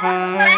Bye.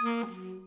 Música